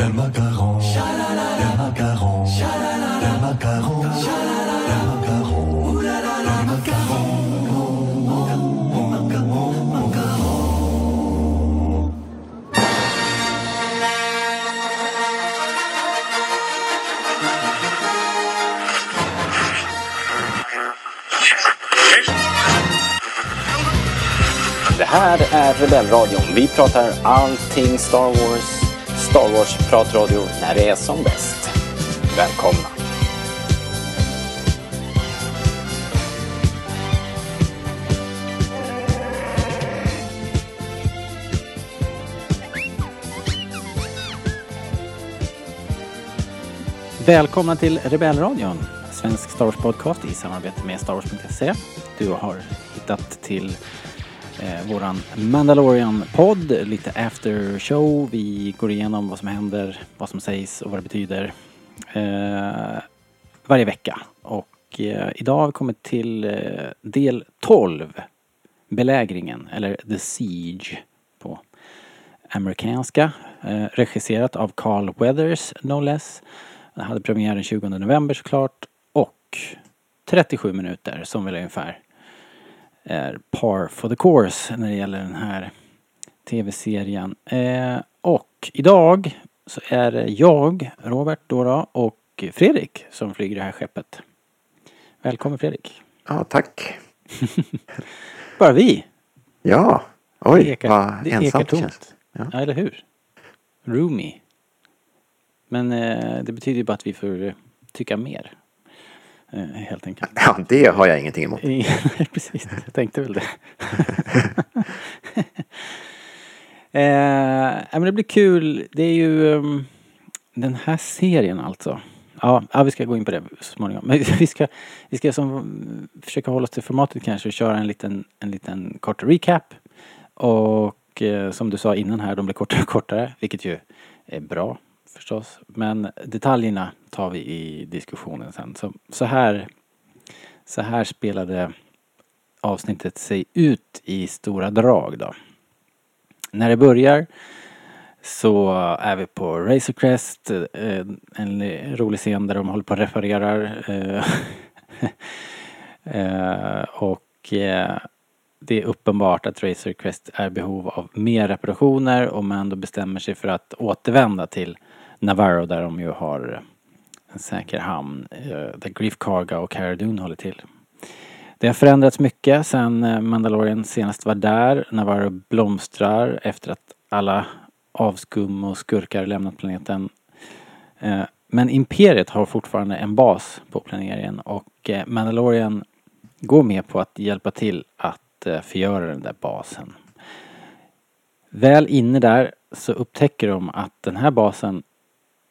Le macaron, le macaron, le macaron, le macaron, le macaron. Det här är Rebellradion. Vi pratar allting Star Wars. Star Wars-pratradio när det är som bäst. Välkomna! Välkomna till Rebellradion, svensk Star Wars-podcast i samarbete med Star Wars.se. Du har hittat till eh, våran Mandalorian-podd, lite after show. Vi går igenom vad som händer, vad som sägs och vad det betyder eh, varje vecka. Och eh, idag har vi kommit till eh, del 12, belägringen, eller The Siege på amerikanska. Eh, regisserat av Carl Weathers, no less. Den hade premiär den 20 november såklart. Och 37 minuter som väl är ungefär är par for the course när det gäller den här tv-serien. Eh, och idag så är det jag, Robert då och Fredrik som flyger det här skeppet. Välkommen Fredrik. Ja, tack. Bara vi. Ja, Det oj ekar, vad det ensamt det känns. Ja. Ja, eller hur? Roomy. Men eh, det betyder ju bara att vi får eh, tycka mer. Eh, helt enkelt. ja, det har jag ingenting emot. Nej, Precis, jag tänkte väl det. eh, men det blir kul. Det är ju um, den här serien alltså. Ja, ja, vi ska gå in på det så småningom. Men vi ska, vi ska som, försöka hålla oss till formatet kanske och köra en liten, en liten kort recap. Och eh, som du sa innan här, de blir kortare och kortare, vilket ju är bra förstås. Men detaljerna tar vi i diskussionen sen. Så, så här så här spelade avsnittet sig ut i stora drag då. När det börjar så är vi på Razorcrest, eh, en rolig scen där de håller på och reparerar. Eh, eh, och det är uppenbart att Razorcrest är i behov av mer reparationer och man då bestämmer sig för att återvända till Navarro där de ju har en säker hamn eh, där Grief Karga och Cara Dune håller till. Det har förändrats mycket sen eh, Mandalorian senast var där. Navarro blomstrar efter att alla avskum och skurkar lämnat planeten. Eh, men Imperiet har fortfarande en bas på planeringen och Mandalorian går med på att hjälpa till att förgöra den där basen. Väl inne där så upptäcker de att den här basen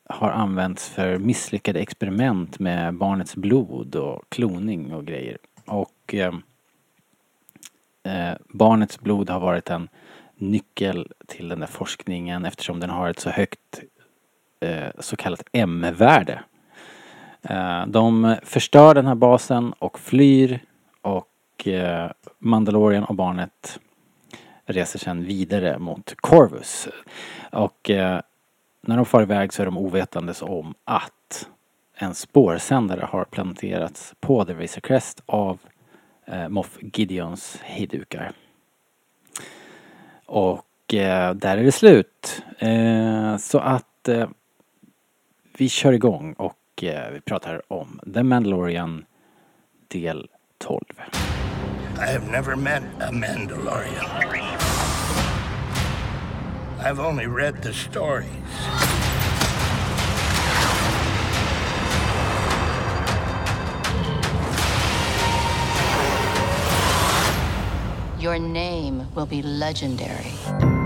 har använts för misslyckade experiment med barnets blod och kloning och grejer. Och ehm, eh, barnets blod har varit en nyckel till den där forskningen eftersom den har ett så högt eh, så kallat M-värde. Eh, de förstör den här basen och flyr och eh, Mandalorian och barnet reser sedan vidare mot Corvus. Och eh, när de far iväg så är de ovetandes om att en spårsändare har planterats på The Razor Crest av eh, Moff Gideons hejdukar. Och eh, där är det slut. Eh, så att eh, vi kör igång och eh, vi pratar om The Mandalorian del 12. I have never met a Mandalorian. I've only read the stories. Your name will be legendary.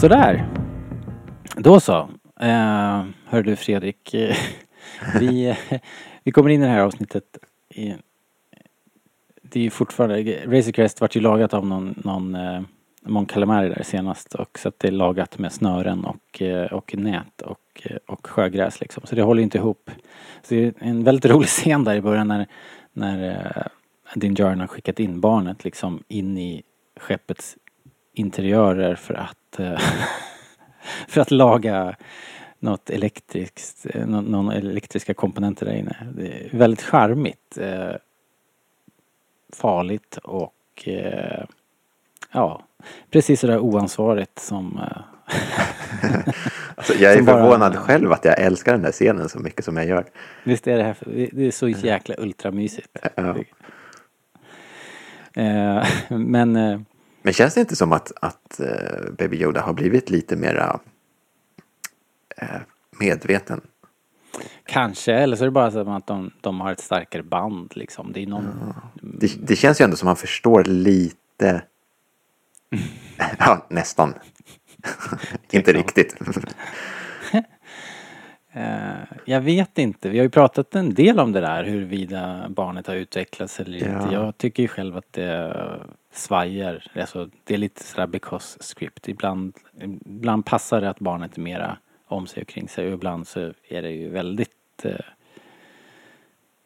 Sådär. Då så. Eh, hör du Fredrik. eh, Vi, eh, vi kommer in i det här avsnittet i, det är ju fortfarande, Razor Crest vart ju lagat av någon, någon eh, Mon Calamari där senast och så att det är lagat med snören och, eh, och nät och, eh, och sjögräs liksom. Så det håller inte ihop. Så det är en väldigt rolig scen där i början när, när din Jarn har skickat in barnet liksom in i skeppets interiörer för att eh, för att laga något elektriskt, eh, någon, någon elektriska komponenter där inne. Det är väldigt charmigt. Eh, farligt och eh, ja, precis sådär oansvarigt som Alltså, jag är Som bara- förvånad själv att jag älskar den där scenen så mycket som jag gör. Visst är det här, det- det är så jäkla ultramysigt. Ja. Eh, men Men känns det inte som att, att eh, Baby Yoda har blivit lite mera eh, medveten? kanske, eller så är det bara så att de, de har ett starkare band liksom. Det är någon, Det, det känns ju ändå som att han förstår lite. Ja, nästan. inte riktigt. Eh, jag vet inte. Vi har ju pratat en del om det där huruvida barnet har utvecklats eller inte. Ja. Jag tycker ju själv att det svajar. Alltså, det är lite sådär because script. Ibland, ibland passar det att barnet är mera om sig och kring sig och ibland så är det ju väldigt eh,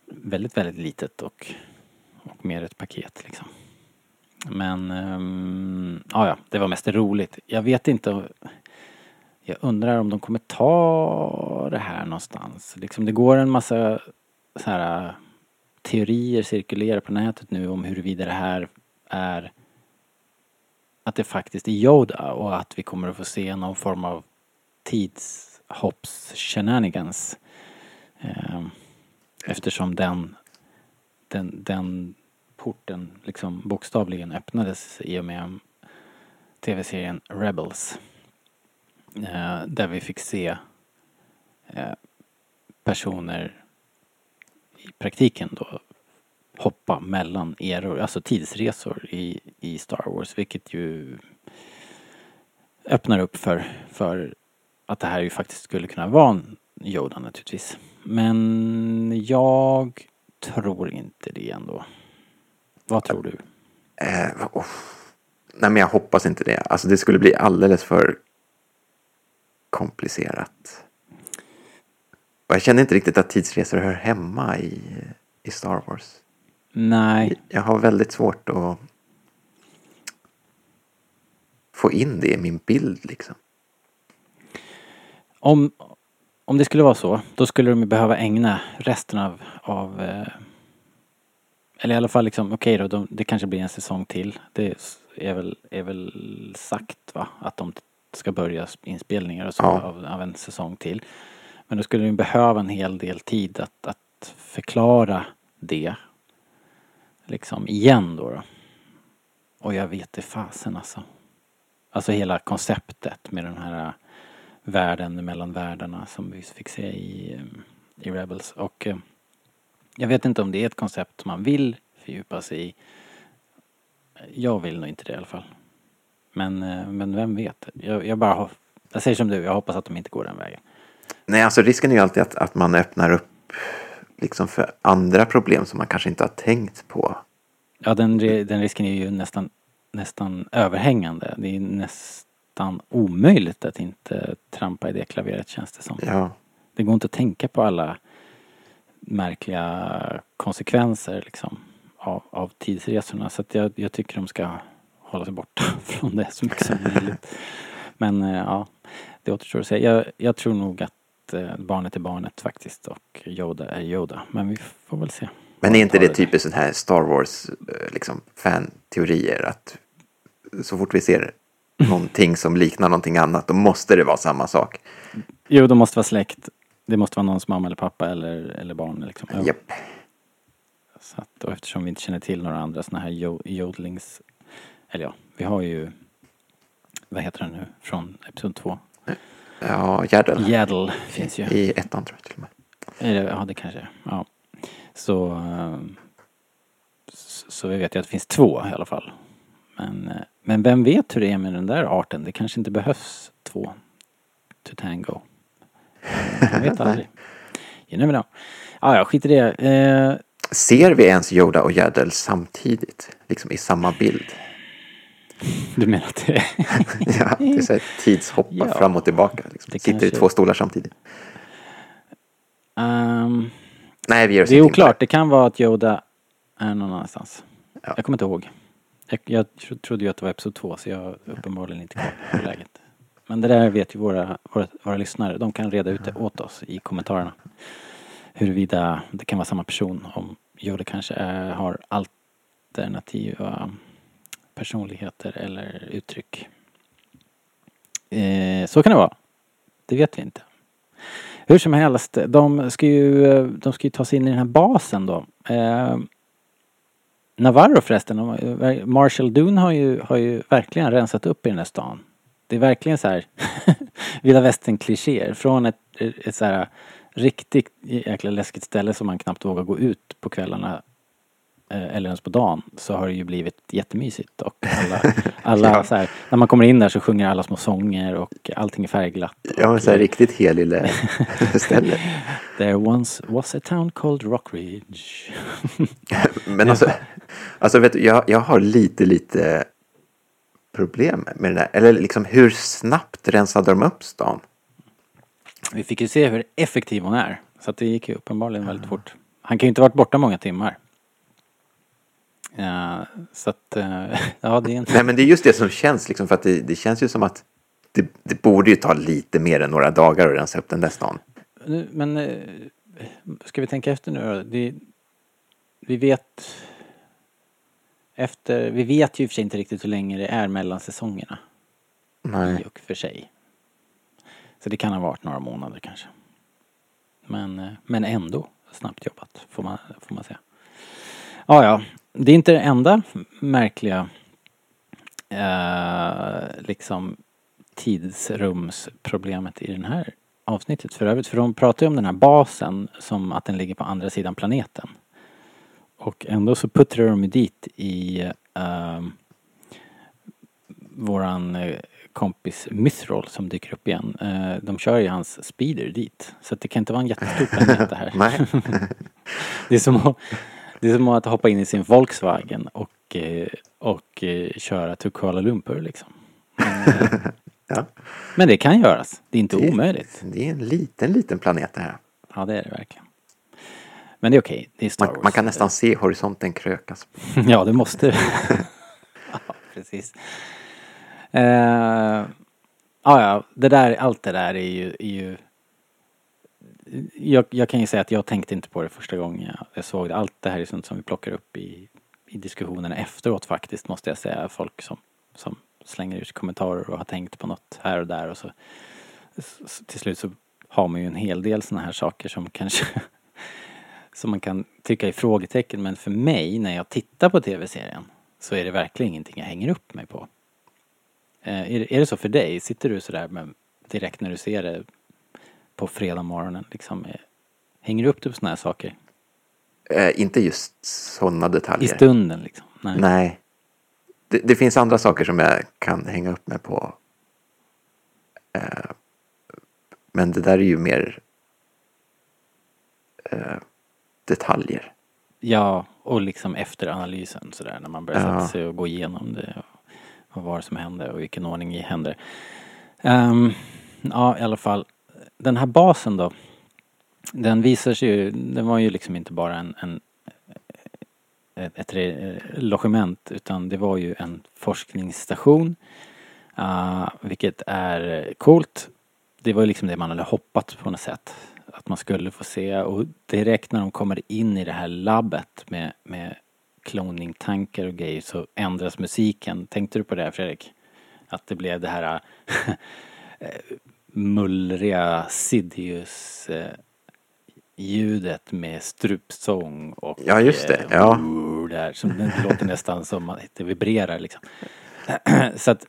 väldigt, väldigt litet och, och mer ett paket liksom. Men, um, ja, ja, det var mest roligt. Jag vet inte jag undrar om de kommer ta det här någonstans. Liksom det går en massa så här teorier cirkulerar på nätet nu om huruvida det här är att det faktiskt är Yoda och att vi kommer att få se någon form av tidshopps shenanigans. Ehm, eftersom den, den, den porten liksom bokstavligen öppnades i och med tv-serien Rebels. Eh, där vi fick se eh, personer i praktiken då hoppa mellan eror, alltså tidsresor i, i Star Wars vilket ju öppnar upp för, för att det här ju faktiskt skulle kunna vara en Yoda naturligtvis. Men jag tror inte det ändå. Vad tror du? Äh, oh. Nej, men jag hoppas inte det. Alltså det skulle bli alldeles för komplicerat. Och jag känner inte riktigt att tidsresor hör hemma i, i Star Wars. Nej, Jag har väldigt svårt att få in det i min bild liksom. Om, om det skulle vara så, då skulle de behöva ägna resten av, av eh, eller i alla fall liksom, okej då, de, det kanske blir en säsong till. Det är väl, är väl sagt va, att de ska börja inspelningar och så Ja. av, av en säsong till. Men då skulle de behöva en hel del tid att, att förklara det. Liksom igen då. då. Och jag vet det fasen alltså. Alltså hela konceptet med den här äh, världen mellan världarna som vi fick se i, äh, i Rebels. Och äh, jag vet inte om det är ett koncept som man vill fördjupa sig i. Jag vill nog inte det i alla fall. Men, men vem vet? Jag, jag bara har, jag säger som du, jag hoppas att de inte går den vägen. Nej, alltså risken är ju alltid att, att man öppnar upp liksom för andra problem som man kanske inte har tänkt på. Ja, den, den risken är ju nästan, nästan överhängande. Det är nästan omöjligt att inte trampa i det klaveret känns det som. Ja, Det går inte att tänka på alla märkliga konsekvenser liksom av, av tidsresorna. Så att jag, jag tycker de ska hålla sig borta från det så mycket som möjligt. Men eh, ja, det återstår att se. Jag, jag tror nog att eh, barnet är barnet faktiskt och Yoda är Yoda. Men vi får väl se. men är inte det typiskt sån här Star Wars eh, liksom, fan-teorier att så fort vi ser någonting som liknar någonting annat då måste det vara samma sak. Jo, de måste vara släkt. Det måste vara någons mamma eller pappa eller, eller barn. Liksom. Japp. Så att, och eftersom vi inte känner till några andra sådana här jo- jodlings... Eller ja, vi har ju... Vad heter den nu? Från Episod 2. Ja, Gärdel. Yaddle finns ju. I ettan tror jag till och med. Ja, det kanske. Ja. Så, ehm, så, vi vet ju att det finns två i alla fall. Men, eh, men vem vet hur det är med den där arten? Det kanske inte behövs två to tango. Man vet aldrig. You never know. Ja, ja, skit i det. Eh, Ser vi ens Yoda och Yaddle samtidigt? Liksom i samma bild? Du menar att det Ja, det är så här tidshoppa Ja, fram och tillbaka. Liksom. Sitter i kanske- två stolar samtidigt. um, Nej, vi gör Det är oklart. Det kan vara att Yoda är någon annanstans. Ja. Jag kommer inte ihåg. Jag, jag tro- trodde ju att det var episod två så jag har uppenbarligen inte koll på läget. Men det där vet ju våra, våra, våra lyssnare. De kan reda ut det åt oss i kommentarerna. Huruvida det kan vara samma person. Om Yoda kanske är, har alternativa personligheter eller uttryck. Eh, så kan det vara. Det vet vi inte. Hur som helst, de ska ju, de ska ju ta sig in i den här basen då. Eh, Navarro förresten, Marshall Dune har ju, har ju verkligen rensat upp i den här stan. Det är verkligen så här vilda västern klichéer. Från ett, ett så här riktigt jäkla läskigt ställe som man knappt vågar gå ut på kvällarna eller ens på dagen så har det ju blivit jättemysigt och alla, alla Ja. så här, när man kommer in där så sjunger alla små sånger och allting är färgglatt. Ja, men så här riktigt helylle ställe. There once was a town called Rockridge. Men alltså, alltså vet du, jag, jag har lite, lite problem med det där. Eller liksom hur snabbt rensade de upp stan? Vi fick ju se hur effektiv hon är. Så att det gick ju uppenbarligen väldigt fort. Han kan ju inte ha varit borta många timmar. Ja, så att, eh, ja det är en... Nej, men det är just det som känns liksom för att det, det känns ju som att det, det borde ju ta lite mer än några dagar att rensa upp den där stan. Men eh, ska vi tänka efter nu då? Det, vi vet efter, vi vet ju i och för sig inte riktigt hur länge det är mellan säsongerna. Nej. i och för sig. Så det kan ha varit några månader kanske. Men, men ändå snabbt jobbat får man, får man säga. Ja, ja. Det är inte det enda märkliga eh, liksom tidsrumsproblemet i den här avsnittet för övrigt. För de pratar ju om den här basen som att den ligger på andra sidan planeten. Och ändå så puttrar de ju dit i eh, våran eh, kompis Mithril som dyker upp igen. Eh, de kör ju hans speeder dit. Så det kan inte vara en jättestor planet det här. Det är som att, det är som att hoppa in i sin Volkswagen och, eh, och eh, köra till Kuala Lumpur liksom. Ja. men det kan göras. Det är inte Det- omöjligt. Det är en liten, liten planet det här. Ja, det är det verkligen. Men det är okej. Det är Star Man, Wars. man kan nästan se horisonten krökas. Ja, det måste ja, precis. Eh, ja, ja, det där, allt det där är ju, är ju jag, jag kan ju säga att jag tänkte inte på det första gången jag, jag såg det. Allt det här är sånt som vi plockar upp i, i diskussionerna efteråt faktiskt måste jag säga. Folk som, som slänger ut kommentarer och har tänkt på något här och där och så, så till slut så har man ju en hel del såna här saker som kanske som man kan tycka är frågetecken men för mig när jag tittar på tv-serien så är det verkligen ingenting jag hänger upp mig på. Eh, är, det- är det så för dig? Sitter du sådär med, direkt när du ser det på fredag morgonen liksom? Eh, hänger du upp dig på sådana här saker? Eh, inte just sådana I detaljer. stunden liksom? Nej. Nej. Det, det finns andra saker som jag kan hänga upp mig på. Eh, men det där är ju mer eh, detaljer. Ja, och liksom efter analysen sådär när man börjar Ja. sätta sig och gå igenom det. Och, och vad som hände och i vilken ordning det händer. Ehm, ja, i alla fall. Den här basen då. Den visar sig ju, den var ju liksom inte bara en, en ett, ett logement utan det var ju en forskningsstation. Uh, vilket är coolt. Det var ju liksom det man hade hoppats på något sätt. Att man skulle få se och direkt när de kommer in i det här labbet med, med kloningtankar och grejer så ändras musiken. Tänkte du på det här, Fredrik? Att det blev det här eh, mullriga Sidious äh, ljudet med strupsång och Ja, just det, eh, ja. där, som det låter nästan som att det vibrerar liksom. Så att,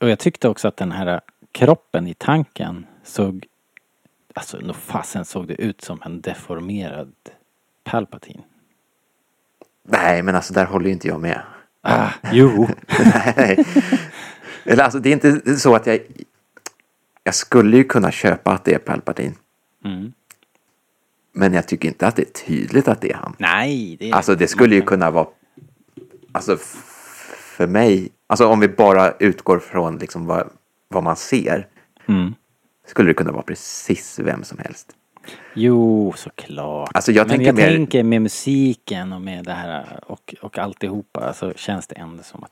och jag tyckte också att den här kroppen i tanken såg, alltså nog fasen såg det ut som en deformerad Palpatine. Nej, men alltså där håller ju inte jag med. Ah, jo. Nej. Eller alltså det är inte så att jag... Jag skulle ju kunna köpa att det är Palpatine. Mm. Men jag tycker inte att det är tydligt att det är han. Nej, det är... Alltså det skulle ju kunna vara, alltså för mig, alltså om vi bara utgår från liksom vad, vad man ser, Mm. skulle det kunna vara precis vem som helst. Jo, såklart. Alltså, jag Men tänker jag mer- tänker med musiken och med det här och, och alltihopa så känns det ändå som att...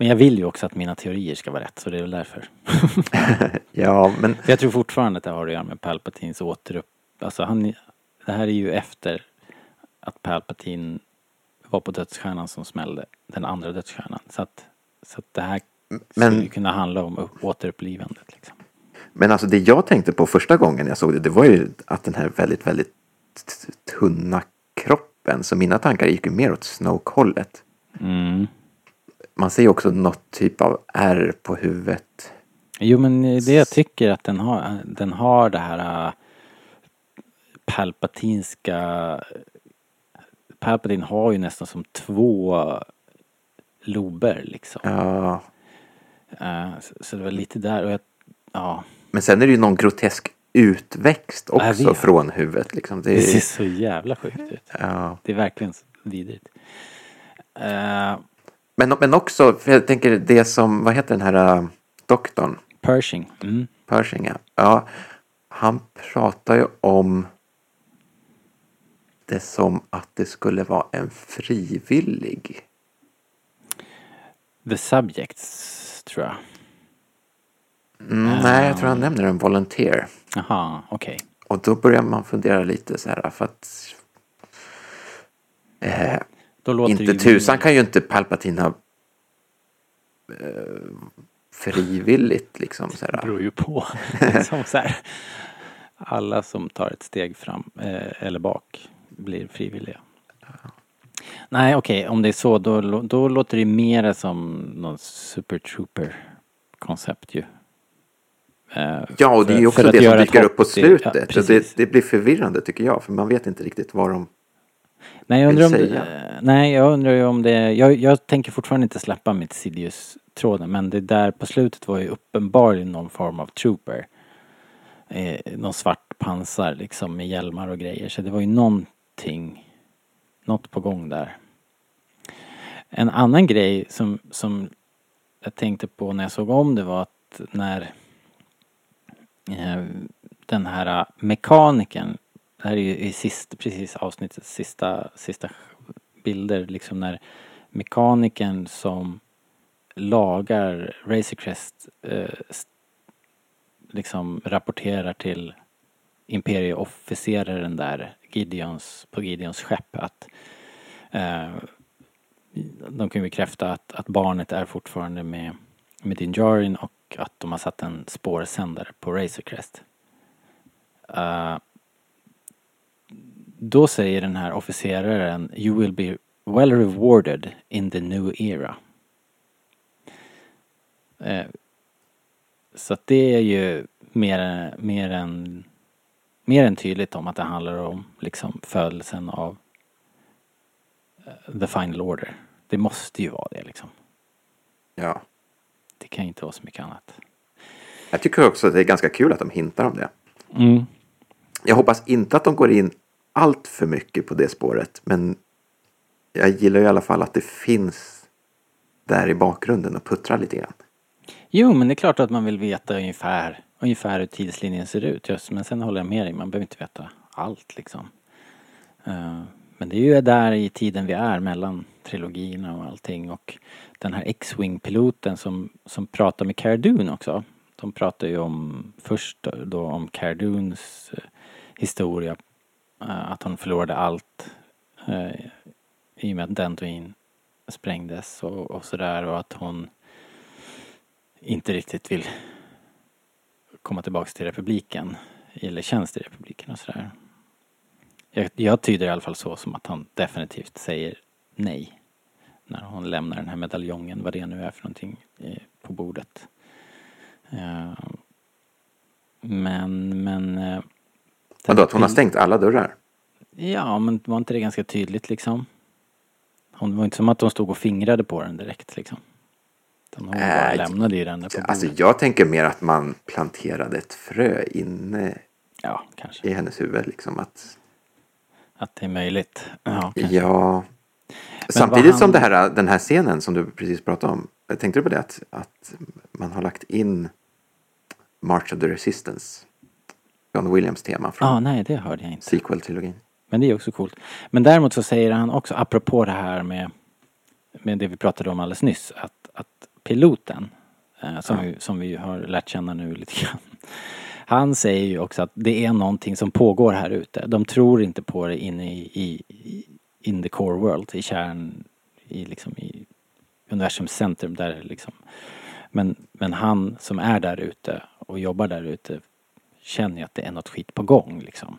Men jag vill ju också att mina teorier ska vara rätt så det är väl därför. Ja, men jag tror fortfarande att det har att göra med Palpatines återupp... Alltså han... Det här är ju efter att Palpatine var på dödsstjärnan som smällde. Den andra dödsstjärnan. Så att, så att det här Men- skulle kunna handla om upp- återupplivandet liksom. Men alltså det jag tänkte på första gången jag såg det, det var ju att den här väldigt, väldigt tunna kroppen, så mina tankar gick ju mer åt Snoke-hållet. Mm. Man ser ju också något typ av ärr på huvudet. Jo men det jag tycker att den har, den har det här äh, palpatinska... Palpatine har ju nästan som två lober liksom. Ja, Äh, så, det var lite där och jag, ja. men sen är det ju någon grotesk utväxt också från huvudet. Liksom. Det Det ser är, så jävla sjukt ut. ja. Det är verkligen vidrigt. Äh, men, men också, för jag tänker det som, vad heter den här uh, doktorn? Pershing. Mm. Pershing, ja. ja. Han pratar ju om det som att det skulle vara en frivillig. The Subjects tror jag. Mm, Nej, jag tror han nämner en volunteer. Jaha, okej. Och då börjar man fundera lite så här för att eh, inte ju tusan kan ju inte Palpatine ha eh, frivilligt liksom så Det här. beror ju på. som så här, alla som tar ett steg fram eh, eller bak blir frivilliga. Nej okej, om det är så då, då låter det mer som någon super trooper koncept ju. Eh, Ja, och det är ju också det som dyker upp på slutet. Ja, det, det blir förvirrande tycker jag, för man vet inte riktigt vad de... Nej, jag undrar om det, nej, jag undrar ju om det, jag, jag tänker fortfarande inte släppa mitt Sidious-tråden men det där på slutet var ju uppenbarligen någon form av trooper. Eh, någon svart pansar liksom med hjälmar och grejer så det var ju någonting, något på gång där. En annan grej som, som jag tänkte på när jag såg om det var att när eh, den här mekanikern det här är ju i sista, precis avsnittets sista, sista bilder liksom när mekanikern som lagar Razorcrest eh, liksom rapporterar till imperieofficeraren där Gideons, på Gideons skepp att eh, de kan bekräfta att, att barnet är fortfarande med, med Din Jarin och att de har satt en spårsändare på Razorcrest. Eh, då säger den här officeraren You will be well rewarded in the new era. Eh, så att det är ju mer, mer, än, mer än tydligt om att det handlar om liksom födelsen av eh, the final order. Det måste ju vara det liksom. Ja. Det kan ju inte vara så mycket annat. Jag tycker också att det är ganska kul att de hintar om det. Mm. Jag hoppas inte att de går in allt för mycket på det spåret, men jag gillar i alla fall att det finns där i bakgrunden och puttrar lite grann. Jo, men det är klart att man vill veta ungefär, ungefär hur tidslinjen ser ut. Just, men sen håller jag med dig, man behöver inte veta allt liksom. Eh, men det är ju där i tiden vi är mellan trilogierna och allting och den här X-Wing-piloten som, som pratar med Cara Dune också. De pratar ju om, först då om Cara Dunes eh, historia, Eh, att hon förlorade allt eh, i och med att Dantooine sprängdes och, och sådär och att hon inte riktigt vill komma tillbaks till republiken eller tjänst i republiken och sådär. Jag, jag tyder i alla fall så som att han definitivt säger nej när hon lämnar den här medaljongen, vad det nu är för någonting, eh, på bordet. Men, men... Vadå, att hon har stängt alla dörrar? Ja, men var inte det ganska tydligt liksom? Hon var inte som att de stod och fingrade på den direkt liksom. Utan hon bara Äh, lämnade ju den där på bordet. Alltså jag tänker mer att man planterade ett frö inne Ja, kanske. i hennes huvud. Liksom, att, Att det är möjligt. Ja, kanske. ja. Samtidigt vad som han- det här, den här scenen som du precis pratade om. Tänkte du på det att, att man har lagt in March of the Resistance. John Williams tema från ah, nej, det hörde jag inte. sequel-trilogin. Men det är också coolt. Men däremot så säger han också, apropå det här med, med det vi pratade om alldeles nyss, att, att piloten, eh, som, Ja. vi, som vi har lärt känna nu lite grann, han säger ju också att det är någonting som pågår här ute. De tror inte på det inne i, i, i in the core world, i kärn, i liksom i universums centrum där liksom. Men, men han som är där ute och jobbar där ute känner ju att det är något skit på gång liksom.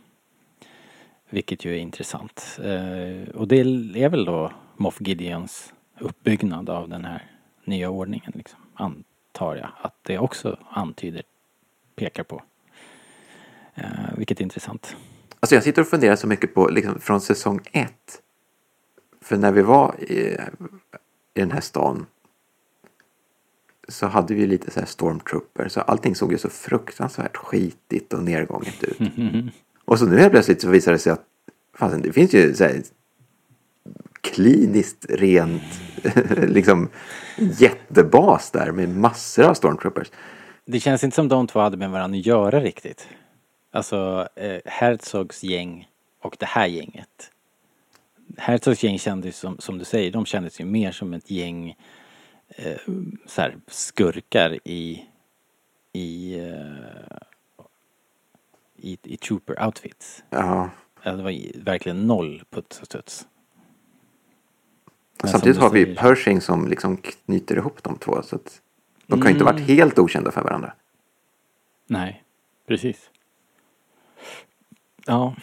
Vilket ju är intressant. Eh, och det är väl då Moff Gideons uppbyggnad av den här nya ordningen liksom, antar jag. Att det också antyder, pekar på. Eh, vilket är intressant. Alltså jag sitter och funderar så mycket på liksom, från säsong ett. För när vi var i, i den här stan så hade vi lite så här stormtrooper. Så allting såg ju så fruktansvärt skitigt och nedgånget ut. Och så nu helt plötsligt så visar det sig att fan, det finns ju så här kliniskt rent liksom jättebas där med massor av stormtroopers. Det känns inte som de två hade med varandra att göra riktigt. Alltså eh, Herzogs gäng och det här gänget. Herzogs gäng kändes som, som du säger, de kändes ju mer som ett gäng eh, så här, skurkar i i, eh, i, i trooper outfits. Ja. Ja, Det var verkligen noll puts och studs. Men Samtidigt har vi säger- Pershing som liksom knyter ihop de två. Så att de kan ju inte ha varit helt okända för varandra. Nej, precis. Ja.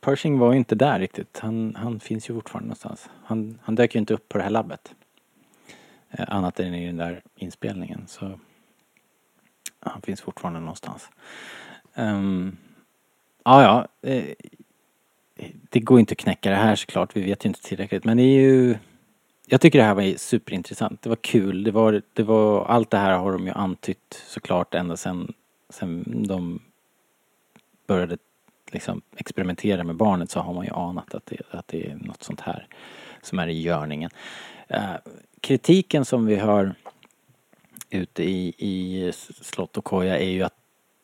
Pershing var ju inte där riktigt. Han, han finns ju fortfarande någonstans. Han, han dök ju inte upp på det här labbet. Eh, annat än i den där inspelningen. Så han finns fortfarande någonstans. Um, ja, ja. Eh, det går inte att knäcka det här såklart. Vi vet ju inte tillräckligt. Men det är ju... Jag tycker det här var superintressant. Det var kul. Det var, det var, allt det här har de ju antytt såklart ända sen, sen de började liksom experimentera med barnet så har man ju anat att det, att det är något sånt här som är i görningen. Eh, kritiken som vi har ute i, i slott och koja är ju att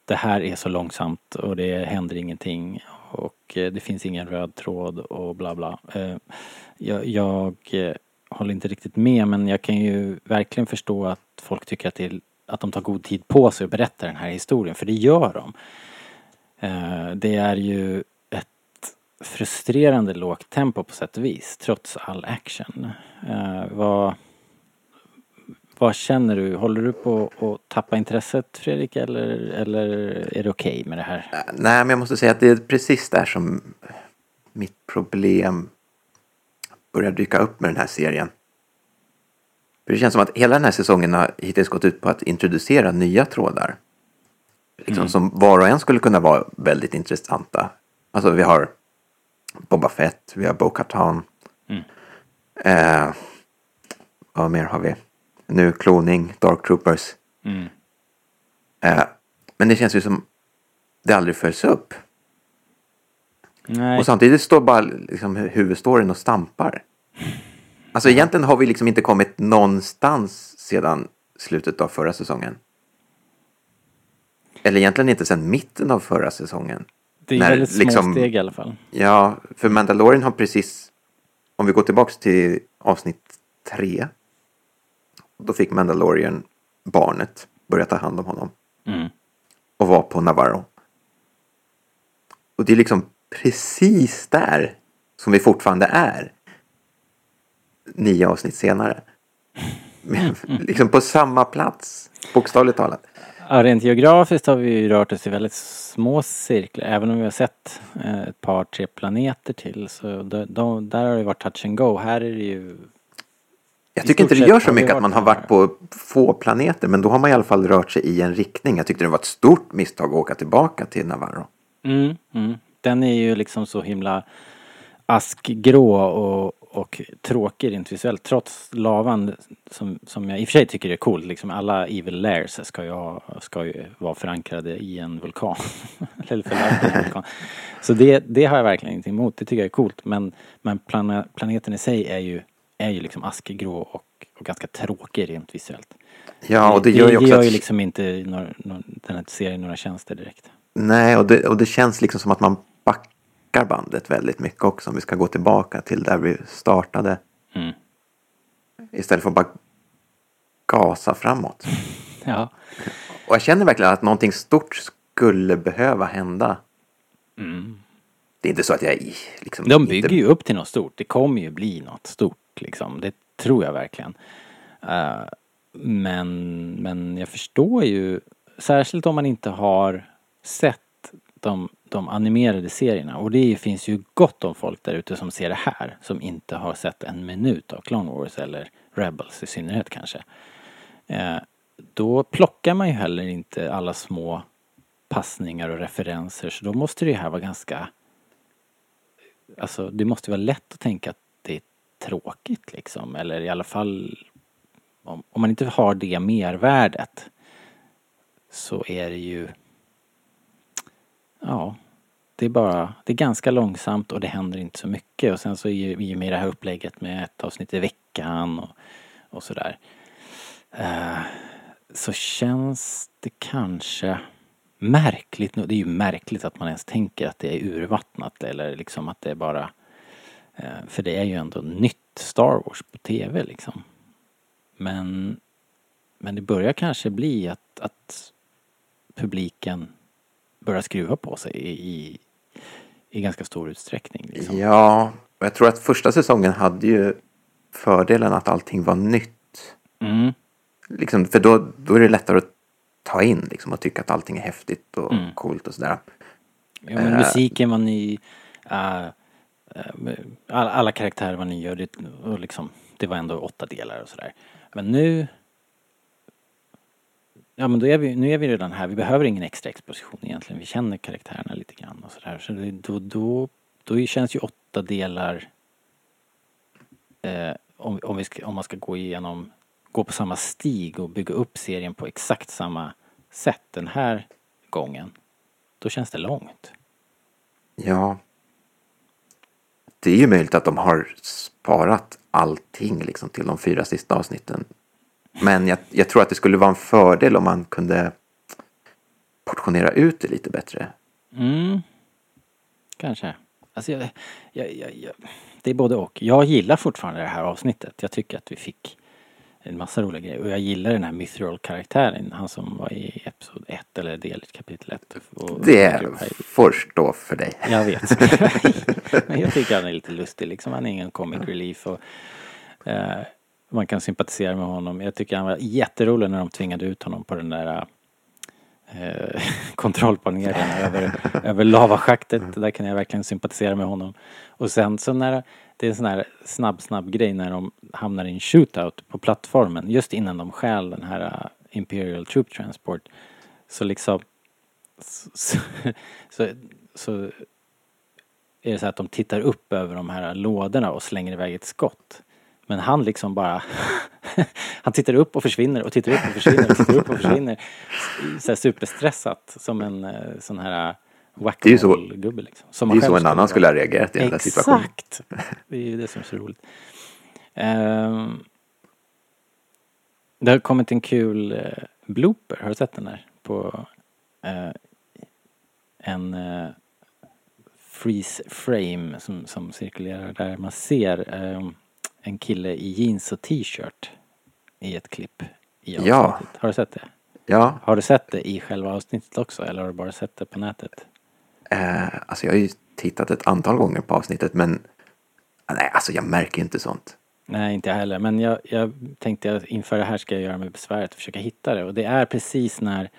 det här är så långsamt och det händer ingenting och eh, det finns ingen röd tråd och bla bla. Eh, jag, jag håller inte riktigt med men jag kan ju verkligen förstå att folk tycker att, det är, att de tar god tid på sig att berätta den här historien för det gör de. Det är ju frustrerande lågt tempo på sätt och vis trots all action. Eh, Vad, vad känner du? Håller du på att tappa intresset Fredrik eller, eller är det okej med det här? Äh, Nej, men jag måste säga att det är precis där som mitt problem börjar dyka upp med den här serien. För det känns som att hela den här säsongen har hittills gått ut på att introducera nya trådar. Liksom Som var och en skulle kunna vara väldigt intressanta. Alltså vi har Boba Fett, vi har Bo-Katan. Eh, vad mer har vi? Nu kloning, Dark Troopers. Mm. Eh, men det känns ju som det aldrig följs upp. Nej. Och samtidigt står bara liksom, huvudstoryn och stampar. Alltså egentligen har vi liksom inte kommit någonstans sedan slutet av förra säsongen. Eller egentligen inte sedan mitten av förra säsongen. Det är när väldigt små liksom- steg i alla fall. Ja, för Mandalorian har precis, om vi går tillbaks till avsnitt tre. Då fick Mandalorian barnet börja ta hand om honom. Mm. och var på Navarro. Och det är liksom precis där som vi fortfarande är. Nio avsnitt senare. Men liksom på samma plats, bokstavligt talat. Ja, rent geografiskt har vi ju rört oss i väldigt små cirklar. Även om vi har sett eh, ett par, tre planeter till. Så de, de, där har det varit touch and go. Här är det ju... Jag tycker inte det gör så mycket att man har varit på få planeter, men då har man i alla fall rört sig i en riktning. Jag tyckte det var ett stort misstag att åka tillbaka till Navarro. Mm, mm. Den är ju liksom så himla askgrå och, och tråkig rent visuellt trots lavan som, som jag i och för sig tycker är cool. Liksom alla evil lairs ska ju, ha, ska ju vara förankrade i en vulkan. Eller en vulkan. Så det, det har jag verkligen ingenting emot. Det tycker jag är coolt. Men, men plana, planeten i sig är ju, är ju liksom askegrå och, och ganska tråkig rent visuellt. Ja, och det gör ju också det gör ju liksom inte några, några, den här serien några tjänster direkt. Nej, och det, och det känns liksom som att man backar bandet väldigt mycket också. Om vi ska gå tillbaka till där vi startade. Mm. Istället för att bara gasa framåt. Ja. Och jag känner verkligen att någonting stort skulle behöva hända. Det är inte så att jag liksom De inte- bygger ju upp till något stort. Det kommer ju bli något stort liksom. Det tror jag verkligen. Eh, men, men jag förstår ju, särskilt om man inte har sett de, de animerade serierna. Och det finns ju gott om folk där ute som ser det här. Som inte har sett en minut av Clone Wars eller Rebels i synnerhet kanske. Eh, då plockar man ju heller inte alla små passningar och referenser. Så då måste det här vara ganska Alltså det måste vara lätt att tänka att det är tråkigt liksom. Eller i alla fall om, om man inte har det mervärdet så är det ju Ja, det är bara, det är ganska långsamt och det händer inte så mycket och sen så är i och med det här upplägget med ett avsnitt i veckan och, och sådär. Uh, så känns det kanske märkligt nog. Det är ju märkligt att man ens tänker att det är urvattnat eller liksom att det är bara uh, för det är ju ändå nytt Star Wars på TV liksom. Men, men det börjar kanske bli att, att publiken börjar skruva på sig i, i, ganska stor utsträckning. Liksom. Ja, och jag tror att första säsongen hade ju fördelen att allting var nytt. Mm, Liksom, för då, då är det lättare att ta in liksom, och tycka att allting är häftigt och Mm. coolt och sådär. ja, men Eh. musiken var ny. eh, eh, alla, alla karaktärer var nya och det, och liksom, det var ändå åtta delar och sådär. Men nu Ja men då är vi, nu är vi redan här. Vi behöver ingen extra exposition egentligen. Vi känner karaktärerna lite grann och sådär. Så då, då, då känns ju åtta delar eh, om, om, vi ska, om man ska gå igenom, gå på samma stig och bygga upp serien på exakt samma sätt den här gången. Då känns det långt. Ja. Det är ju möjligt att de har sparat allting liksom, till de fyra sista avsnitten. Men jag, jag tror att det skulle vara en fördel om man kunde portionera ut det lite bättre. Mm. Kanske. Alltså jag, jag, det är både och. Jag gillar fortfarande det här avsnittet. Jag tycker att vi fick en massa roliga grejer. Och jag gillar den här Mithril-karaktären. Han som var i Episod 1 eller del kapitel 1. Och- Det får stå för dig. Jag vet. Men jag tycker han är lite lustig liksom. Han är ingen comic relief och eh, man kan sympatisera med honom. Jag tycker han var jätterolig när de tvingade ut honom på den där eh, kontrollpanelen över, över lavaschaktet. Där kan jag verkligen sympatisera med honom. Och sen så när det är en sån här snabb, snabb grej när de hamnar i en shootout på plattformen just innan de stjäl den här eh, Imperial Troop Transport. Så liksom så, så, så, så är det så att de tittar upp över de här lådorna och slänger iväg ett skott. Men han liksom bara Han tittar upp och försvinner och tittar upp och försvinner och tittar upp och försvinner. Så här superstressat som en eh, sån här Det är så- liksom. Som Det är så en annan skulle ha reagerat i den där situationen. Exakt! Det är ju det som är så roligt. Ehm, det har kommit en kul eh, blooper, har du sett den där? På eh, en eh, freeze frame som, som cirkulerar där man ser eh, en kille i jeans och t-shirt i ett klipp i avsnittet. Ja. Har du sett det? Ja, Har du sett det i själva avsnittet också eller har du bara sett det på nätet? eh, alltså jag har ju tittat ett antal gånger på avsnittet men nej, alltså jag märker inte sånt. Nej, inte jag heller. Men jag, jag tänkte att inför det här ska jag göra mig besväret att försöka hitta det. Och det är precis när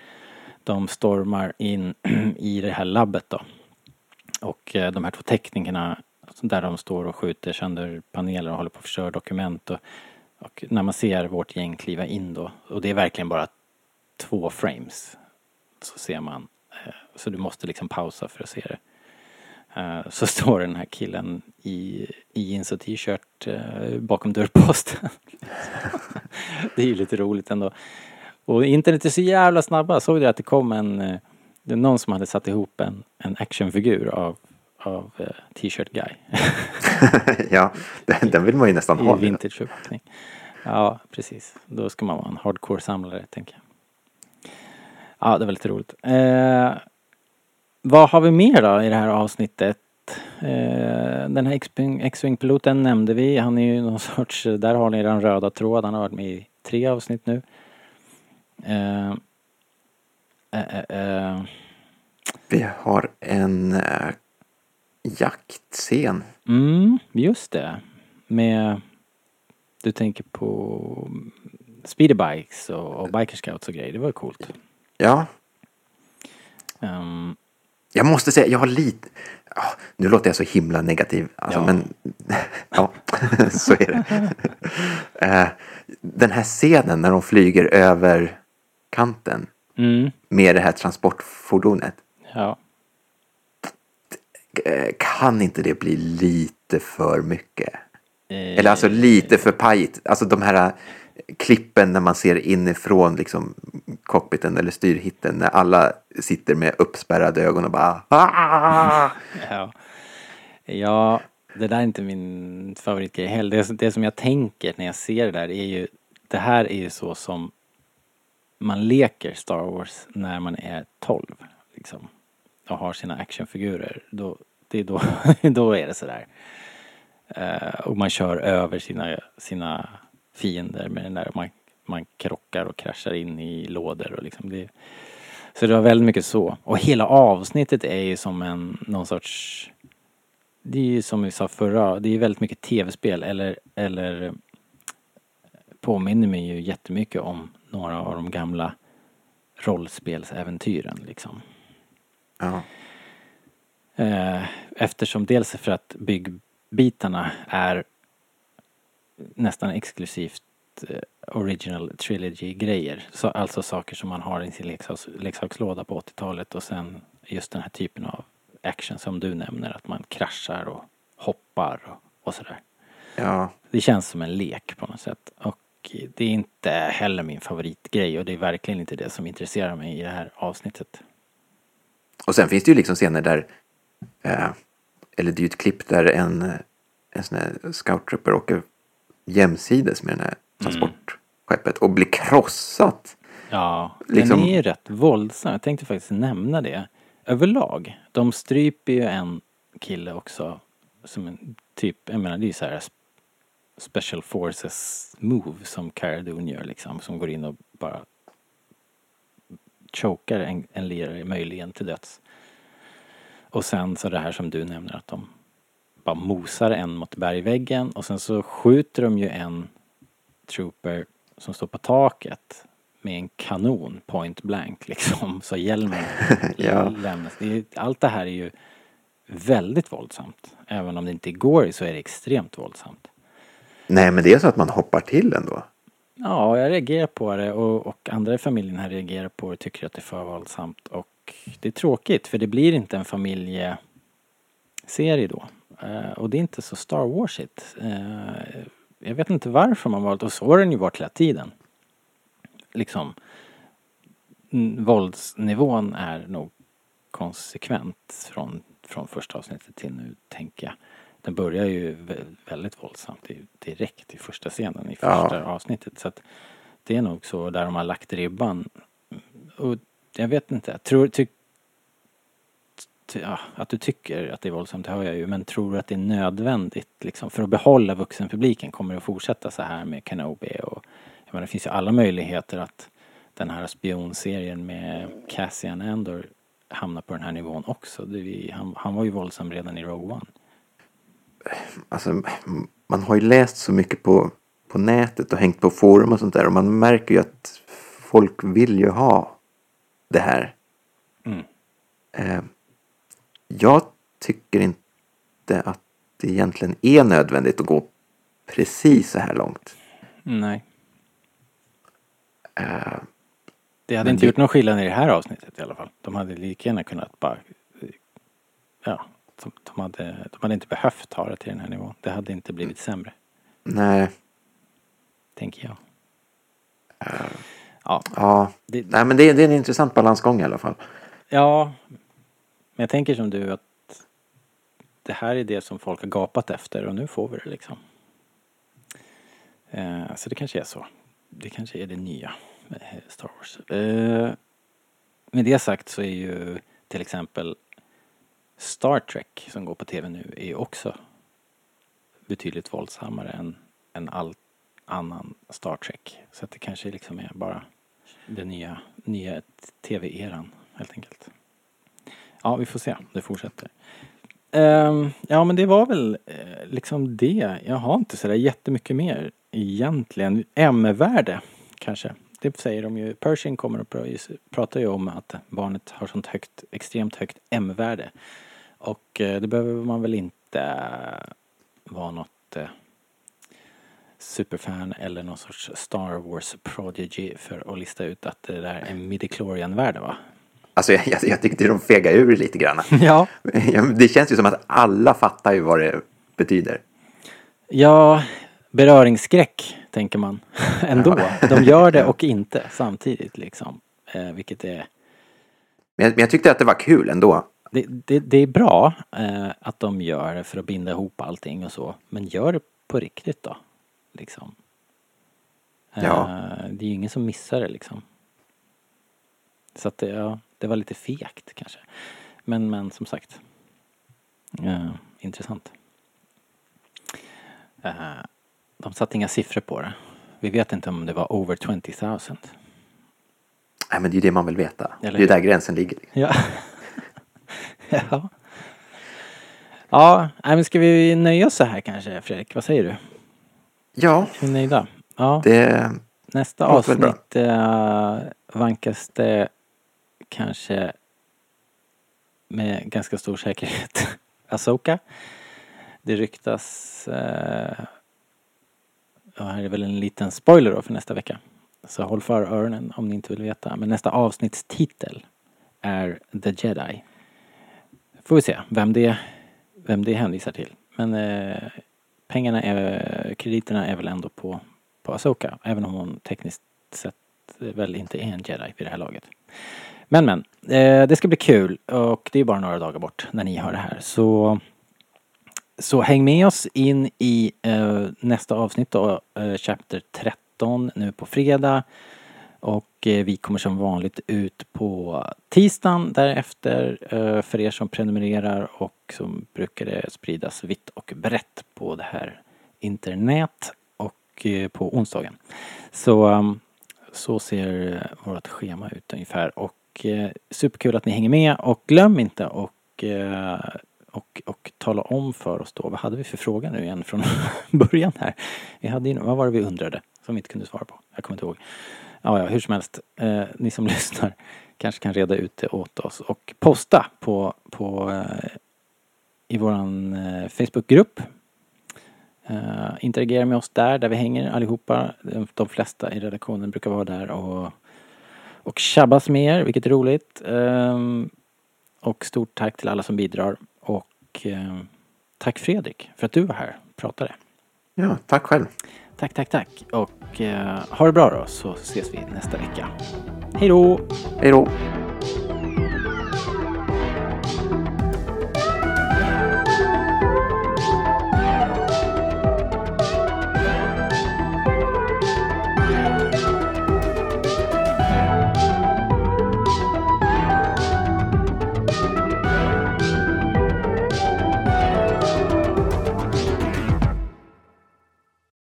de stormar in i det här labbet då. Och eh, de här två teknikerna där de står och skjuter sönder paneler och håller på att förstöra dokument. Och, och när man ser vårt gäng kliva in då. Och det är verkligen bara två frames. Så ser man. Eh, så du måste liksom pausa för att se det. Eh, så står den här killen i, i jeans och t-shirt eh, bakom dörrposten. det är ju lite roligt ändå. Och internet är så jävla snabba. Såg du att det kom en, det någon som hade satt ihop en, en actionfigur av, av eh, t-shirt guy. ja, den, den vill man ju nästan ha. I vintage-uppfattning. Ja, precis. Då ska man vara en hardcore-samlare, tänker jag. Ja, det var lite roligt. Eh, vad har vi mer då i det här avsnittet? Eh, den här X-Wing- X-Wing-piloten nämnde vi. Han är ju någon sorts, där har ni den röda tråd. Han har varit med i tre avsnitt nu. Eh, eh, eh, Vi har en jaktscen. Mm, just det. Med, du tänker på speederbikes och, och biker scouts och grejer. Det var coolt. Ja, Ehm, jag måste säga, jag har lite... Ja, nu låter jag så himla negativ, alltså, Ja. men ja, så är det. Eh, Den här scenen när de flyger över kanten mm, med det här transportfordonet. ja. Eh, Kan inte det bli lite för mycket? Eh, Eller alltså lite för pajigt. Alltså de här eh, klippen när man ser inifrån liksom cockpiten eller styrhitten när alla sitter med uppspärrade ögon och bara "Ah!" Ja. ja, det där är inte min favoritgrej heller. Det, det som jag tänker när jag ser det där är ju, det här är ju så som man leker Star Wars när man är 12. Liksom. Och har sina actionfigurer. Då, det är då, då är det sådär. Uh, eh, och man kör över sina, sina fiender med den där. Man, man krockar och kraschar in i lådor och liksom det. Så det var väldigt mycket så. Och hela avsnittet är ju som en, någon sorts det är ju som vi sa förra, det är väldigt mycket tv-spel eller, eller påminner mig ju jättemycket om några av de gamla rollspelsäventyren liksom. Ja, Eh, Eftersom dels för att byggbitarna är nästan exklusivt eh, original trilogy-grejer. Så, alltså saker som man har i sin leksaks, leksakslåda på 80-talet och sen just den här typen av action som du nämner, att man kraschar och hoppar och, och sådär. ja, Det känns som en lek på något sätt. Och det är inte heller min favoritgrej och det är verkligen inte det som intresserar mig i det här avsnittet. Och sen finns det ju liksom scener där, eh, eller det är ju ett klipp där en, en sån här scouttrooper åker jämsides med den här transportskeppet och blir krossat. Ja, Liksom- den är ju rätt våldsam. Jag tänkte faktiskt nämna det. Överlag. De stryper ju en kille också. Som en typ, jag menar det är ju så här sp- Special Forces move som Cara Dune gör liksom. Som går in och bara chokar en, en lirare möjligen till döds. Och sen så det här som du nämner att de bara mosar en mot bergväggen och sen så skjuter de ju en trooper som står på taket med en kanon point blank liksom. Så hjälmen Ja. lämnas. Allt det här är ju väldigt våldsamt. Även om det inte går så är det extremt våldsamt. Nej, men det är så att man hoppar till ändå. Ja, jag reagerar på det och, och andra i familjen här reagerar på det och tycker att det är för våldsamt. Och det är tråkigt för det blir inte en familjeserie då. Uh, och det är inte så Star Warsigt. Uh, eh, jag vet inte varför man valt, och så har den ju varit hela tiden. Liksom, våldsnivån är nog konsekvent från, från första avsnittet till nu, tänker jag. Den börjar ju vä- väldigt våldsamt direkt i första scenen, i Ja. första avsnittet. Så att det är nog så där de har lagt ribban. Och jag vet inte, jag tror, ty, ty, ja, att du tycker att det är våldsamt, hör jag ju. Men tror du att det är nödvändigt liksom, för att behålla vuxenpubliken? Kommer det att fortsätta så här med Kenobi? Och, jag menar, det finns ju alla möjligheter att den här spionserien med Cassian Andor hamnar på den här nivån också. Det, han, han var ju våldsam redan i Rogue One. Alltså, man har ju läst så mycket på, på nätet och hängt på forum och sånt där och man märker ju att folk vill ju ha det här. Mm. Eh, jag tycker inte att det egentligen är nödvändigt att gå precis så här långt. Nej. Eh, Det hade inte det- gjort någon skillnad i det här avsnittet i alla fall. De hade lika gärna kunnat bara, ja, de, de, hade, de hade inte behövt ha det till den här nivån. Det hade inte blivit sämre, Nej, tänker jag. Ja, ja. det, Nej men det, är- det är en intressant balansgång i alla fall. ja, men jag tänker som du att det här är det som folk har gapat efter och nu får vi det liksom. Eh, så det kanske är så. Det kanske är det nya med Star Wars. Eh, med det sagt så är ju till exempel Star Trek som går på tv nu är ju också betydligt våldsammare än, än all annan Star Trek. Så att det kanske liksom är bara den nya, nya tv-eran helt enkelt. Ja, vi får se om det fortsätter. Um, ja, men det var väl eh, liksom det. Jag har inte sådär jättemycket mer egentligen. M-värde kanske. Det säger de ju. Pershing kommer och pratar ju om att barnet har sånt högt, extremt högt M-värde. Och eh, det behöver man väl inte eh, vara något eh, superfan eller någon sorts Star Wars prodigy för att lista ut att det där är midichlorian-värde va? Alltså jag, jag, jag tyckte de fegade ur lite grann. Ja. Det känns ju som att alla fattar ju vad det betyder. Ja, beröringsskräck tänker man ändå. De gör det och inte samtidigt liksom. Eh, vilket är, Men jag, men jag tyckte att det var kul ändå. Det, det, det är bra eh, att de gör det för att binda ihop allting och så. Men gör det på riktigt då. Liksom. Eh, Ja. Det är ju ingen som missar det liksom. Så att det, ja, det var lite fegt kanske. Men, men som sagt. Eh, intressant. Eh, de satte inga siffror på det. Vi vet inte om det var over 20 000. Nej, men det är ju det man vill veta. Eller det är ju där gränsen ligger. Ja. Ja. Ja, men ska vi nöja oss så här kanske Fredrik? Vad säger du? Ja, Är vi nöjda? Ja. det... Nästa avsnitt äh, vankas det kanske med ganska stor säkerhet Asoka. Det ryktas, äh, ja, här är väl en liten spoiler då för nästa vecka. Så håll för öronen om ni inte vill veta. Men nästa avsnittstitel är The Jedi. Får vi se vem det, vem det hänvisar till. Men eh, pengarna är, krediterna är väl ändå på, på Asoka. Även om hon tekniskt sett väl inte är en jedi vid det här laget. Men men, eh, det ska bli kul och det är bara några dagar bort när ni hör det här. Så, så häng med oss in i eh, nästa avsnitt då, eh, Chapter 13 nu på fredag. Och eh, vi kommer som vanligt ut på tisdagen därefter eh, för er som prenumererar och som brukar det spridas vitt och brett på det här internet och eh, på onsdagen. Så, ehm, så ser vårt schema ut ungefär och superkul att ni hänger med och glöm inte och, och, och tala om för oss då, vad hade vi för fråga nu igen från början här? Vi hade ju, vad var det vi undrade som vi inte kunde svara på? Jag kommer inte ihåg. Ja, ja, hur som helst. Eh, ni som lyssnar kanske kan reda ut det åt oss och posta på, på eh, i våran eh, Facebookgrupp. Eh, interagera med oss där, där vi hänger allihopa. De, de flesta i redaktionen brukar vara där och, och tjabbas med er, vilket är roligt. Eh, och stort tack till alla som bidrar. Och eh, tack Fredrik för att du var här och pratade. Ja, tack själv. Tack, tack, tack. Och eh, ha det bra då så ses vi nästa vecka. Hej då! Hej då.